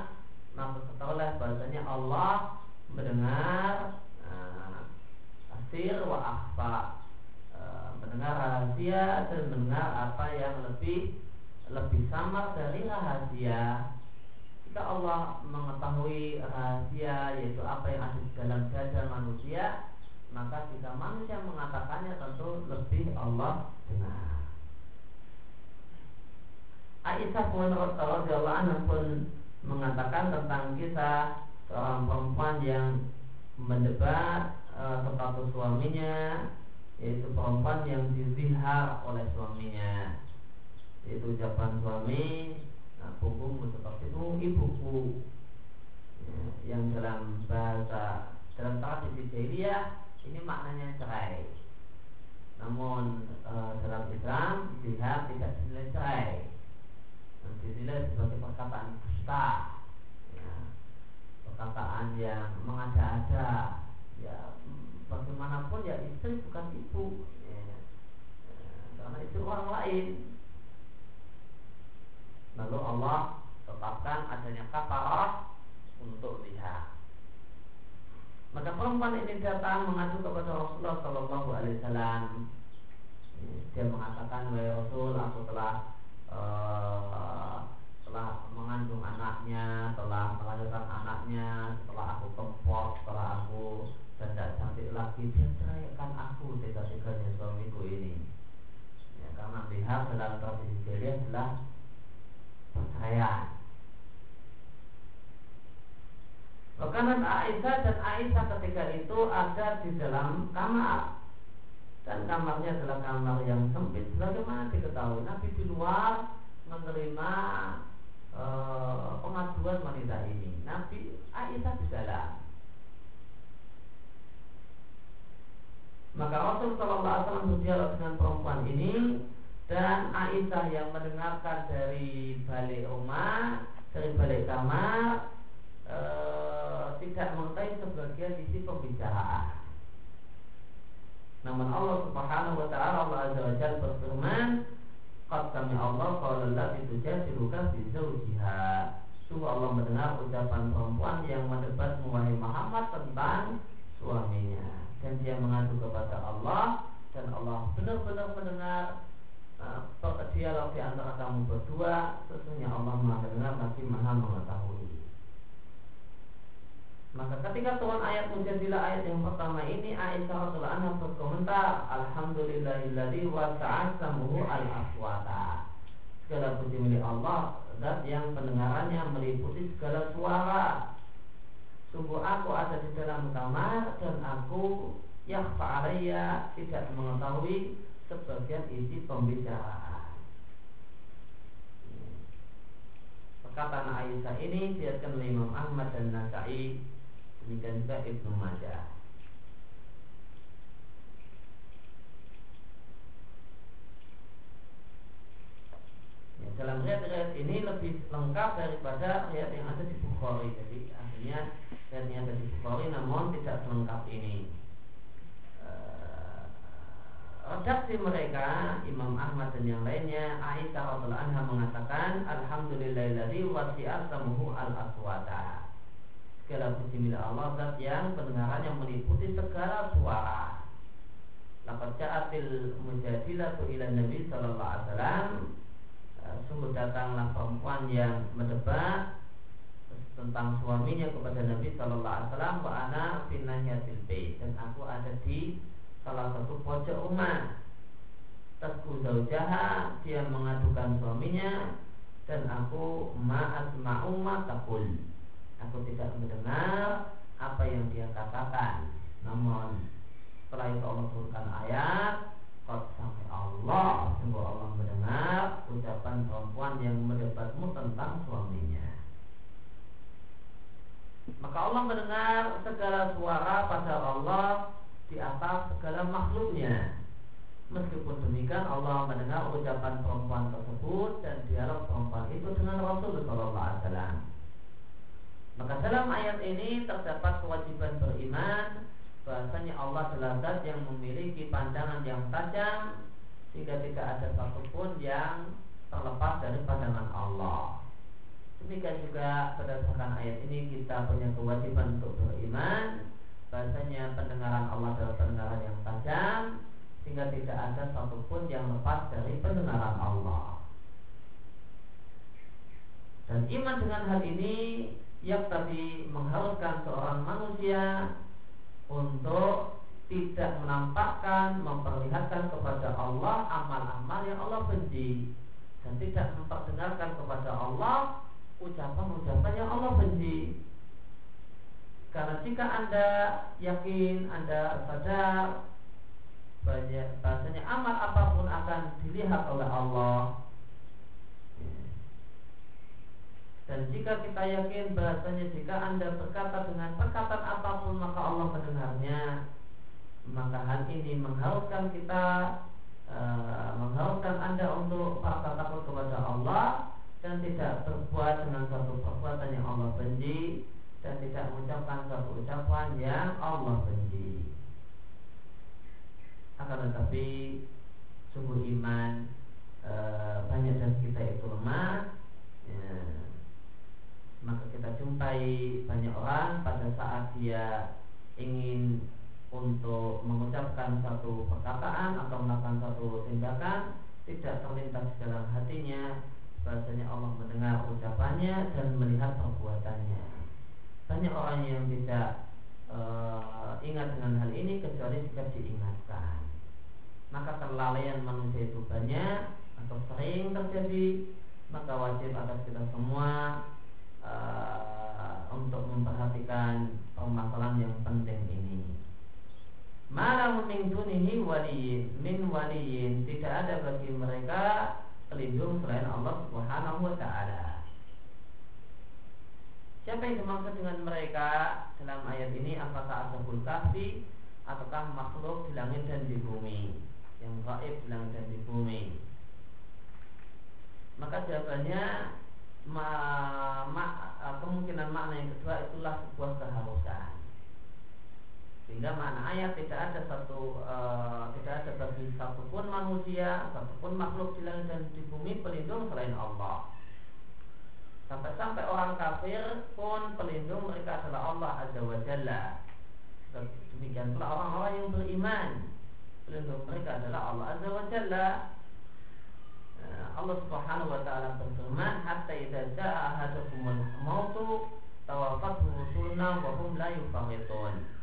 maka ketahuilah bahasanya Allah mendengar asir wa akhfa. Uh, mendengar rahasia dan mendengar apa yang lebih lebih samar dari rahasia jika Allah mengetahui rahasia yaitu apa yang ada di dalam dada manusia maka jika manusia mengatakannya tentu lebih Allah dengar Aisyah pun anha pun mengatakan tentang kisah seorang perempuan yang mendebat e, status suaminya yaitu perempuan yang dizihar oleh suaminya. Itu ucapan suami nah, hukum seperti itu ibuku. Ya, yang dalam bahasa dalam tradisi jahiliyah ini maknanya cerai. Namun e, dalam Islam lihat tidak dinilai cerai. Dan dinilai sebagai perkataan dusta. Ya, perkataan yang mengada-ada ya bagaimanapun ya istri bukan ibu ya, ya, karena itu orang lain Lalu Allah tetapkan adanya kafarah untuk lihat. Maka perempuan ini datang mengadu kepada Rasulullah Shallallahu Alaihi Wasallam. Dia mengatakan, wahai Rasul, aku telah uh, telah mengandung anaknya, telah melahirkan anaknya, setelah aku kempot, setelah aku tidak cantik lagi, dia ceraikan aku tega-teganya suamiku ini. Ya, karena lihat dalam tradisi jahiliyah adalah perceraian. Makanan Aisyah dan Aisyah ketika itu ada di dalam kamar? Dan kamarnya adalah kamar yang sempit. Sebagaimana diketahui? Nabi di luar menerima e, pengaduan wanita ini. Nabi Aisyah di dalam maka Rasul Shallallahu Alaihi Wasallam berdialog dengan perempuan ini dan Aisyah yang mendengarkan dari balik rumah dari balik kamar e, tidak mengetahui sebagian isi pembicaraan. Namun Allah Subhanahu wa taala Allah Azza wa Jalla berfirman, "Qad kami Allah qala allati tujadiluka fi zawjiha." Sungguh Allah mendengar ucapan perempuan yang mendebat wahai Muhammad tentang suaminya dan dia mengadu kepada Allah dan Allah benar-benar mendengar uh, dialog di antara kamu berdua sesungguhnya Allah maha mendengar lagi maha mengetahui. Maka ketika turun ayat mujadilah ayat yang pertama ini Aisyah radhiyallahu anha berkomentar Alhamdulillahilladzi wasa'at samuhu al-aswata. Segala puji milik Allah Zat yang pendengarannya meliputi segala suara Sungguh aku ada di dalam kamar Dan aku yang fa'alaya tidak mengetahui sebagian isi pembicaraan. Perkataan Aisyah ini diatkan oleh Imam Ahmad dan Nasai demikian juga Ibnu Majah. Ya, dalam riwayat-riwayat ini lebih lengkap daripada riwayat yang ada di Bukhari. Jadi akhirnya riwayat yang ada di Bukhari namun tidak selengkap ini. Eh, redaksi mereka Imam Ahmad dan yang lainnya Aisyah radhiallahu anha mengatakan alhamdulillahilladzi wasi'at samuhu al aswata segala puji milik Allah zat yang pendengarannya meliputi segala suara. Laqad ja'atil mujadilatu ila Nabi sallallahu alaihi eh, sungguh datanglah perempuan yang mendebat tentang suaminya kepada Nabi sallallahu alaihi wasallam wa ana fi bait. Dan aku ada di salah satu pojok rumah. Tasku zaujaha dia mengadukan suaminya dan aku ma'as ma'umma takul Aku tidak mendengar apa yang dia katakan. Namun setelah itu Allah turunkan ayat Qad sampai Allah Sungguh Allah mendengar Ucapan perempuan yang mendebatmu tentang suaminya Maka Allah mendengar segala suara pada Allah Di atas segala makhluknya Meskipun demikian Allah mendengar ucapan perempuan tersebut dan dialog perempuan itu dengan Rasulullah SAW. Maka dalam ayat ini terdapat kewajiban beriman bahasanya Allah adalah zat yang memiliki pandangan yang tajam sehingga tidak ada satupun yang terlepas dari pandangan Allah. Demikian juga berdasarkan ayat ini kita punya kewajiban untuk beriman bahasanya pendengaran Allah adalah pendengaran yang tajam sehingga tidak ada satupun yang lepas dari pendengaran Allah. Dan iman dengan hal ini yang tadi mengharuskan seorang manusia untuk tidak menampakkan, memperlihatkan kepada Allah amal-amal yang Allah benci dan tidak memperdengarkan kepada Allah ucapan-ucapan yang Allah benci. Karena jika anda yakin, anda sadar banyak bahasanya amal apa pun akan dilihat oleh Allah. Dan jika kita yakin bahasanya jika anda berkata dengan perkataan apa pun maka Allah mendengarnya. Maka hal ini mengharuskan kita e, Mengharuskan anda untuk merasa takut kepada Allah Dan tidak berbuat dengan suatu perbuatan yang Allah benci Dan tidak mengucapkan suatu ucapan yang Allah benci Akan tetapi sungguh iman e, banyak dari kita itu lemah ya, maka kita jumpai banyak orang pada saat dia ingin untuk mengucapkan satu perkataan atau melakukan satu tindakan tidak terlintas dalam hatinya bahasanya Allah mendengar ucapannya dan melihat perbuatannya banyak orang yang tidak e, ingat dengan hal ini kecuali jika diingatkan maka kelalaian manusia itu banyak atau sering terjadi maka wajib atas kita semua uh, untuk memperhatikan permasalahan yang penting ini. Malam min dunihi waliyin min waliyin tidak ada bagi mereka pelindung selain Allah Subhanahu wa taala. Siapa yang dimaksud dengan mereka dalam ayat ini? Apakah ashabul kahfi ataukah makhluk di langit dan di bumi yang gaib di langit dan di bumi? Maka jawabannya ma, ma, kemungkinan makna yang kedua itulah sebuah keharusan sehingga makna ayat tidak ada satu e, tidak ada bagi satupun manusia satupun makhluk di langit dan di bumi pelindung selain Allah. Sampai-sampai orang kafir pun pelindung mereka adalah Allah azza wa jalla. Demikian pula orang-orang yang beriman pelindung mereka adalah Allah azza wa jalla. Allah Subhanahu wa taala berfirman hatta idza jaa ahadukumul mautu tawafathu rusuluna wa hum la yufarritun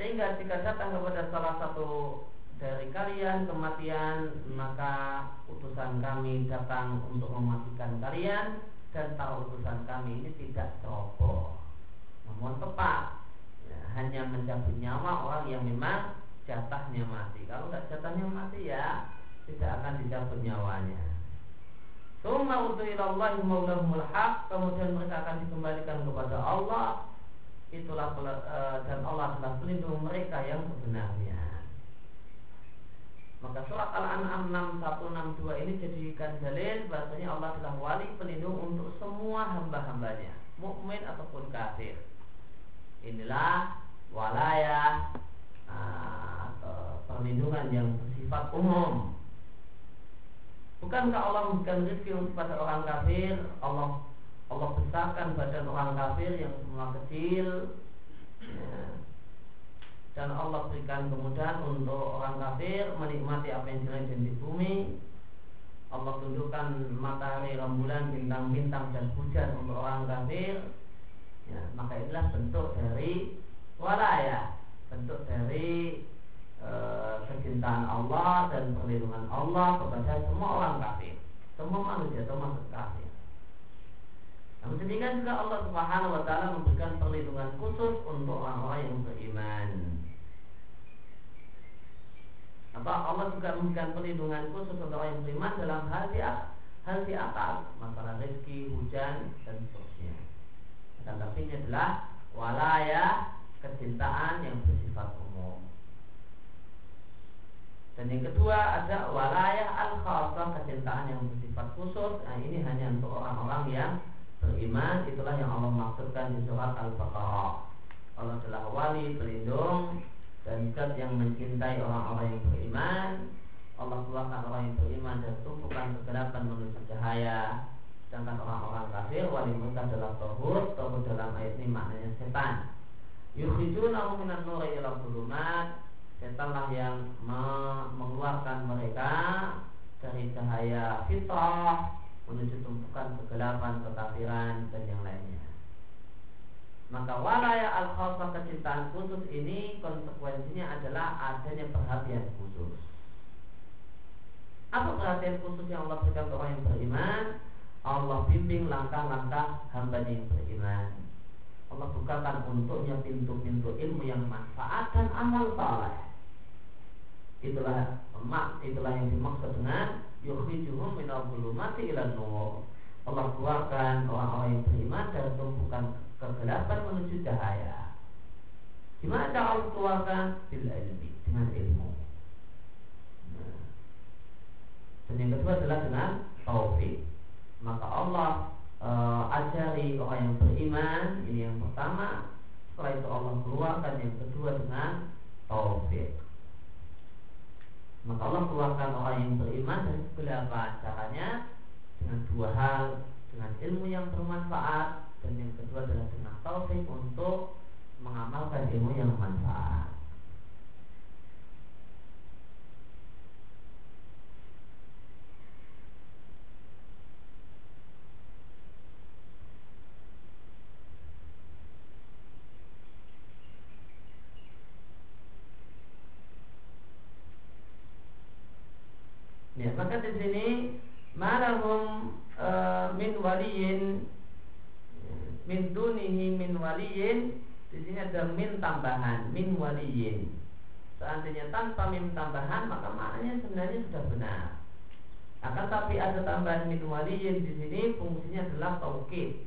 sehingga jika datang kepada salah satu dari kalian kematian maka utusan kami datang untuk mematikan kalian. Dan tahu utusan kami ini tidak ceroboh namun tepat. Ya, hanya mencabut nyawa orang yang memang jatahnya mati. Kalau tidak jatahnya mati ya tidak akan dicabut nyawanya. Summa utuilallahi maulahumul haq. Kemudian mereka akan dikembalikan kepada Allah Itulah e, dan Allah adalah pelindung mereka yang sebenarnya Maka surat Al-An'am 6162 ini jadikan dalil bahasanya Allah adalah wali pelindung untuk semua hamba-hambanya, mukmin ataupun kafir. Inilah walaya atau perlindungan yang bersifat umum. Bukankah Allah memberikan rezeki kepada orang kafir? Allah Allah besarkan badan orang kafir yang semua kecil. Dan Allah berikan kemudahan untuk orang kafir menikmati apa yang di di bumi. Allah tundukkan matahari, rembulan, bintang-bintang dan hujan untuk orang kafir. Ya, maka itulah bentuk dari walaya, bentuk dari e, kecintaan Allah dan perlindungan Allah kepada semua orang kafir, semua manusia termasuk kafir. Namun demikian juga Allah Subhanahu wa taala memberikan perlindungan khusus untuk orang-orang yang beriman. Apa Allah juga memberikan perlindungan khusus untuk orang yang beriman dalam hal di hal di atas masalah rezeki, hujan dan seterusnya. Dan ini adalah walaya kecintaan yang bersifat umum. Dan yang kedua ada walaya al khasah kecintaan yang bersifat khusus. Nah ini hanya untuk orang-orang yang beriman. Itulah yang Allah maksudkan di surat Al-Baqarah. Allah adalah wali pelindung dan zat yang mencintai orang-orang yang beriman Allah keluarkan orang yang beriman dan tumpukan kegelapan menuju cahaya sedangkan orang-orang kafir wali mereka adalah tohut tohut dalam ayat ini maknanya setan yukhrijunahum minan nuri ila dhulumat setanlah yang mengeluarkan mereka dari cahaya fitrah menuju tumpukan kegelapan, kekafiran dan yang lainnya. Maka walaya al khawfa kecintaan khusus ini konsekuensinya adalah adanya perhatian khusus. Apa perhatian khusus yang Allah berikan ke orang yang beriman? Allah bimbing langkah-langkah hamba yang beriman. Allah bukakan untuknya pintu-pintu ilmu yang manfaat dan amal saleh. Itulah itulah yang dimaksud dengan yukhrijuhum minal zulumati ila nur. Allah keluarkan orang-orang yang beriman dari tumpukan kegelapan menuju cahaya. Gimana cara Allah keluarkan? Bil ilmi, dengan ilmu. Nah. Dan yang kedua adalah dengan taufik. Maka Allah uh, ajari orang yang beriman ini yang pertama. Setelah itu Allah keluarkan yang kedua dengan taufik. Maka Allah keluarkan orang yang beriman dari kegelapan. Caranya dengan dua hal, dengan ilmu yang bermanfaat dan yang kedua adalah dengan taufik untuk mengamalkan ilmu yang bermanfaat. Maka di sini malahum uh, min waliyin min dunihi min waliyin di sini ada min tambahan min waliyin seandainya tanpa min tambahan maka maknanya sebenarnya sudah benar. Akan tapi ada tambahan min waliyin di sini fungsinya adalah taukid.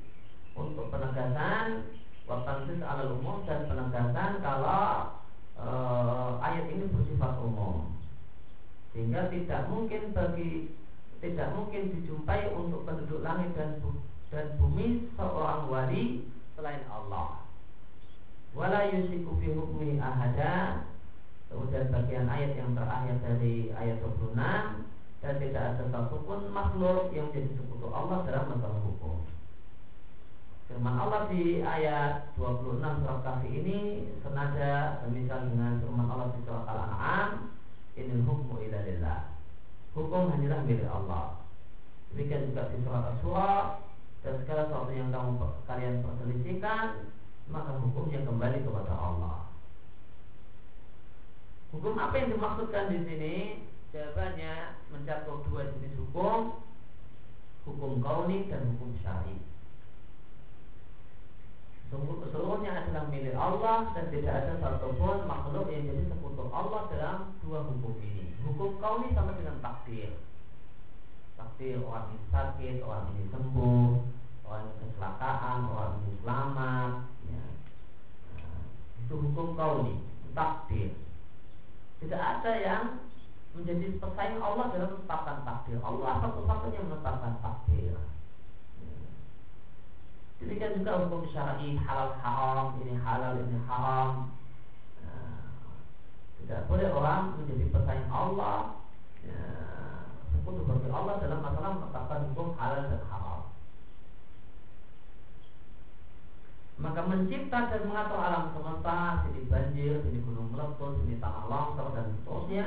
Untuk penegasan watansis ala umum dan penegasan kalau e, ayat ini bersifat umum sehingga tidak mungkin bagi tidak mungkin dijumpai untuk penduduk langit dan dan bumi seorang wali selain Allah. Wala yusiku fi hukmi ahada. Kemudian bagian ayat yang terakhir dari ayat 26 dan tidak ada satupun makhluk yang menjadi sekutu Allah dalam masalah hukum. Firman Allah di ayat 26 surat Kahfi ini senada semisal dengan firman Allah di surat Al-An'am, "Inil hukmu illa lillah." Hukum hanyalah milik Allah. Demikian juga di surat Asy-Syura dan segala sesuatu yang kamu kalian perselisihkan maka hukumnya kembali kepada Allah. Hukum apa yang dimaksudkan di sini? Jawabannya mencakup dua jenis hukum, hukum kauni dan hukum syari. Seluruhnya adalah milik Allah dan tidak ada satupun makhluk yang jadi sekutu Allah dalam dua hukum ini. Hukum kauni sama dengan takdir takdir orang ini sakit, orang ini sembuh, orang ini kecelakaan, orang ini selamat. Ya. Nah, itu hukum kauli, takdir. Tidak ada yang menjadi pesaing Allah dalam menetapkan takdir. Allah satu-satunya menetapkan takdir. Demikian juga hukum syar'i halal haram, ini halal ini haram. Nah, tidak boleh orang menjadi pesaing Allah ya, sekutu bagi Allah dalam masalah menetapkan hukum halal dan haram. Maka mencipta dan mengatur alam semesta, sini banjir, sini gunung meletus, sini tanah longsor dan seterusnya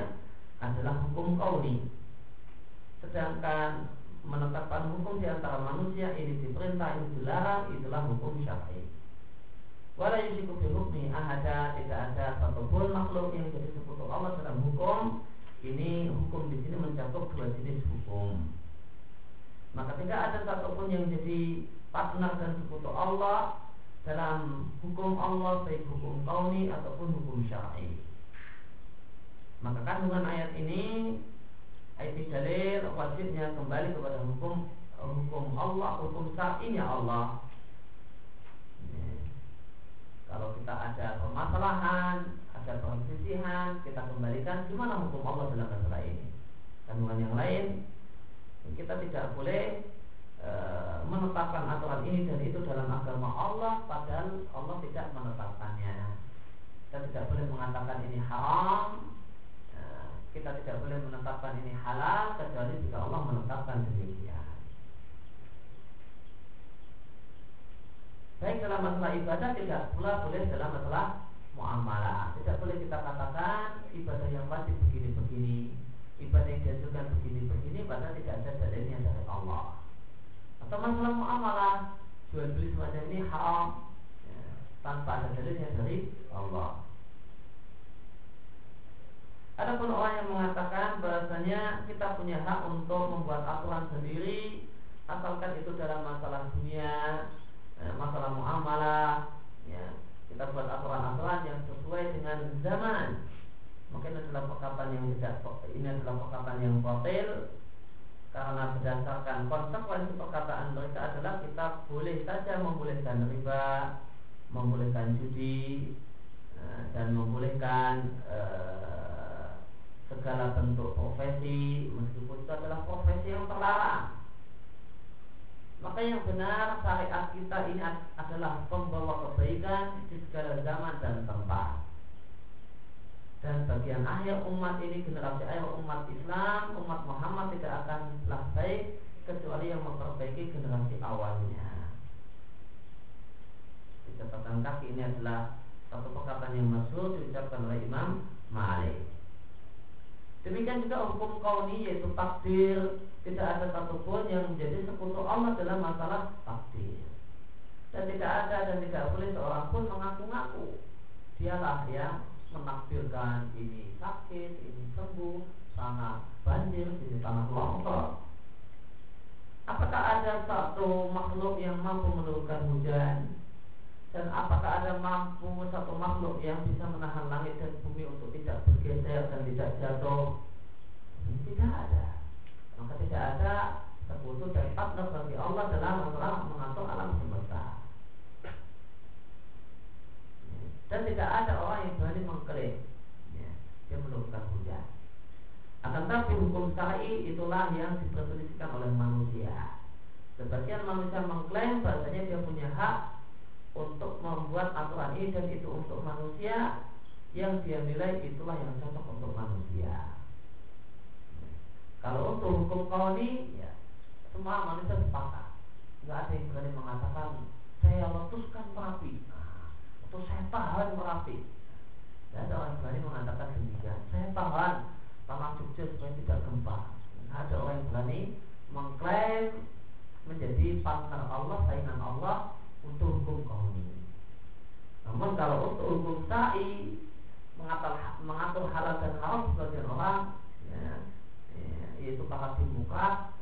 adalah hukum kauni. Sedangkan menetapkan hukum di antara manusia ini diperintah ini dilarang itulah hukum syar'i. Wala yusiku fi hukmi ahada tidak ada satupun makhluk yang jadi sekutu Allah dalam hukum ini hukum di sini mencakup dua jenis hukum. Maka tidak ada satupun yang jadi partner dan sekutu Allah dalam hukum Allah baik hukum kauni ataupun hukum syar'i. Maka kandungan ayat ini ayat dalil wajibnya kembali kepada hukum hukum Allah, hukum syar'inya Allah. Kalau kita ada permasalahan, ada perselisihan, kita kembalikan gimana hukum Allah dalam masalah ini. Kandungan yang lain, kita tidak boleh e, menetapkan aturan ini dan itu dalam agama Allah, padahal Allah tidak menetapkannya. Kita tidak boleh mengatakan ini haram, kita tidak boleh menetapkan ini halal kecuali jika Allah menetapkan demikian. Baik dalam masalah ibadah tidak pula boleh dalam masalah muamalah. Tidak boleh kita katakan ibadah yang wajib begini-begini, ibadah yang diajukan begini-begini, padahal tidak ada dalilnya dari Allah. Atau masalah muamalah, jual beli semacam ini haram ya, tanpa ada dalilnya dari Allah. Adapun orang yang mengatakan bahasanya kita punya hak untuk membuat aturan sendiri asalkan itu dalam masalah dunia, eh, masalah muamalah, ya kita buat aturan-aturan yang sesuai dengan zaman. Mungkin adalah perkataan yang tidak ini adalah perkataan yang batil karena berdasarkan konsekuensi perkataan mereka adalah kita boleh saja membolehkan riba, membolehkan judi, eh, dan membolehkan eh, segala bentuk profesi meskipun itu adalah profesi yang terlarang. Maka yang benar syariat kita ini adalah pembawa kebaikan di segala zaman dan tempat. Dan bagian akhir umat ini generasi akhir umat Islam umat Muhammad tidak akan telah baik kecuali yang memperbaiki generasi awalnya. Catatan kaki ini adalah satu perkataan yang masyhur diucapkan oleh Imam Malik Demikian juga hukum kauni yaitu takdir. Tidak ada satupun yang menjadi sekutu Allah dalam masalah takdir. Dan tidak ada dan tidak boleh seorang pun mengaku-ngaku. Dialah yang menakdirkan ini sakit, ini sembuh, sana banjir, ini tanah longsor. Apakah ada satu makhluk yang mampu menurunkan hujan dan apakah ada mampu satu makhluk yang bisa menahan langit dan bumi untuk tidak bergeser dan tidak jatuh? Tidak ada. Maka tidak ada sekutu dan partner bagi Allah dalam masalah mengatur alam semesta. Dan tidak ada orang yang berani mengklaim ya, dia menurunkan hujan. Akan tapi hukum syar'i itulah yang diperselisihkan oleh manusia. Sebagian manusia mengklaim bahasanya dia punya hak untuk membuat aturan ini dan itu untuk manusia yang dia nilai itulah yang cocok untuk manusia. Kalau untuk hukum kauni, ya semua manusia sepakat. Nggak ada yang berani mengatakan saya letuskan merapi, nah, atau saya tahan merapi. Tidak ada orang berani mengatakan demikian. Saya tahan tanah Jogja supaya tidak gempa. Nah, ada orang yang berani mengklaim menjadi partner Allah, saingan Allah untuk hukum kauni. Namun kalau untuk hukum sa'i mengatur, mengatur halal dan haram sebagian orang ya, ya, yaitu para dimuka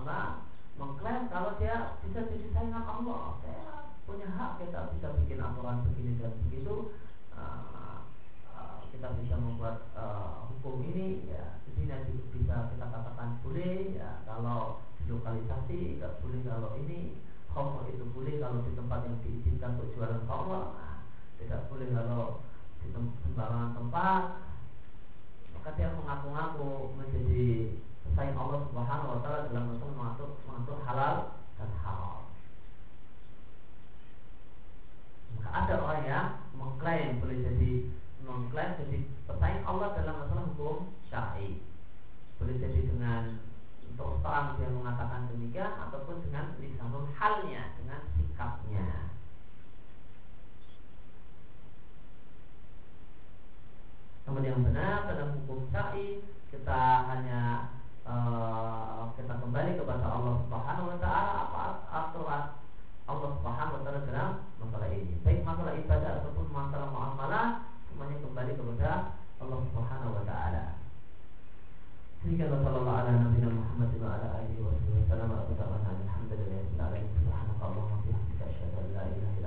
nah, mengklaim kalau dia bisa jadi saingan Allah saya punya hak kita bisa bikin aturan begini dan begitu uh, uh, kita bisa membuat uh, hukum ini ya di sini bisa kita katakan boleh ya kalau lokalisasi tidak boleh kalau ini Khamr itu boleh kalau di tempat yang diizinkan untuk jualan nah, Tidak boleh kalau di sembarangan tempat maka dia mengaku-ngaku menjadi pesaing Allah Subhanahu wa taala dalam masalah mengatur mengatur halal dan haram. Maka ada orang yang mengklaim boleh jadi mengklaim jadi pesaing Allah dalam masalah hukum syar'i. Boleh jadi dengan seseorang dia mengatakan demikian ataupun dengan lisanul halnya dengan sikapnya. Namun yang benar pada hukum syar'i kita hanya uh, kita kembali kepada Allah Subhanahu wa taala apa aturan Allah Subhanahu wa taala dalam masalah ini. Baik masalah ibadah ataupun masalah muamalah semuanya kembali kepada Allah Subhanahu wa taala. هكذا صلى الله على نبينا محمد وعلى اله وصحبه وسلم وابدا وأنا الحمد لله رب العالمين سبحانك اللهم وبحمدك اشهد ان لا اله الا انت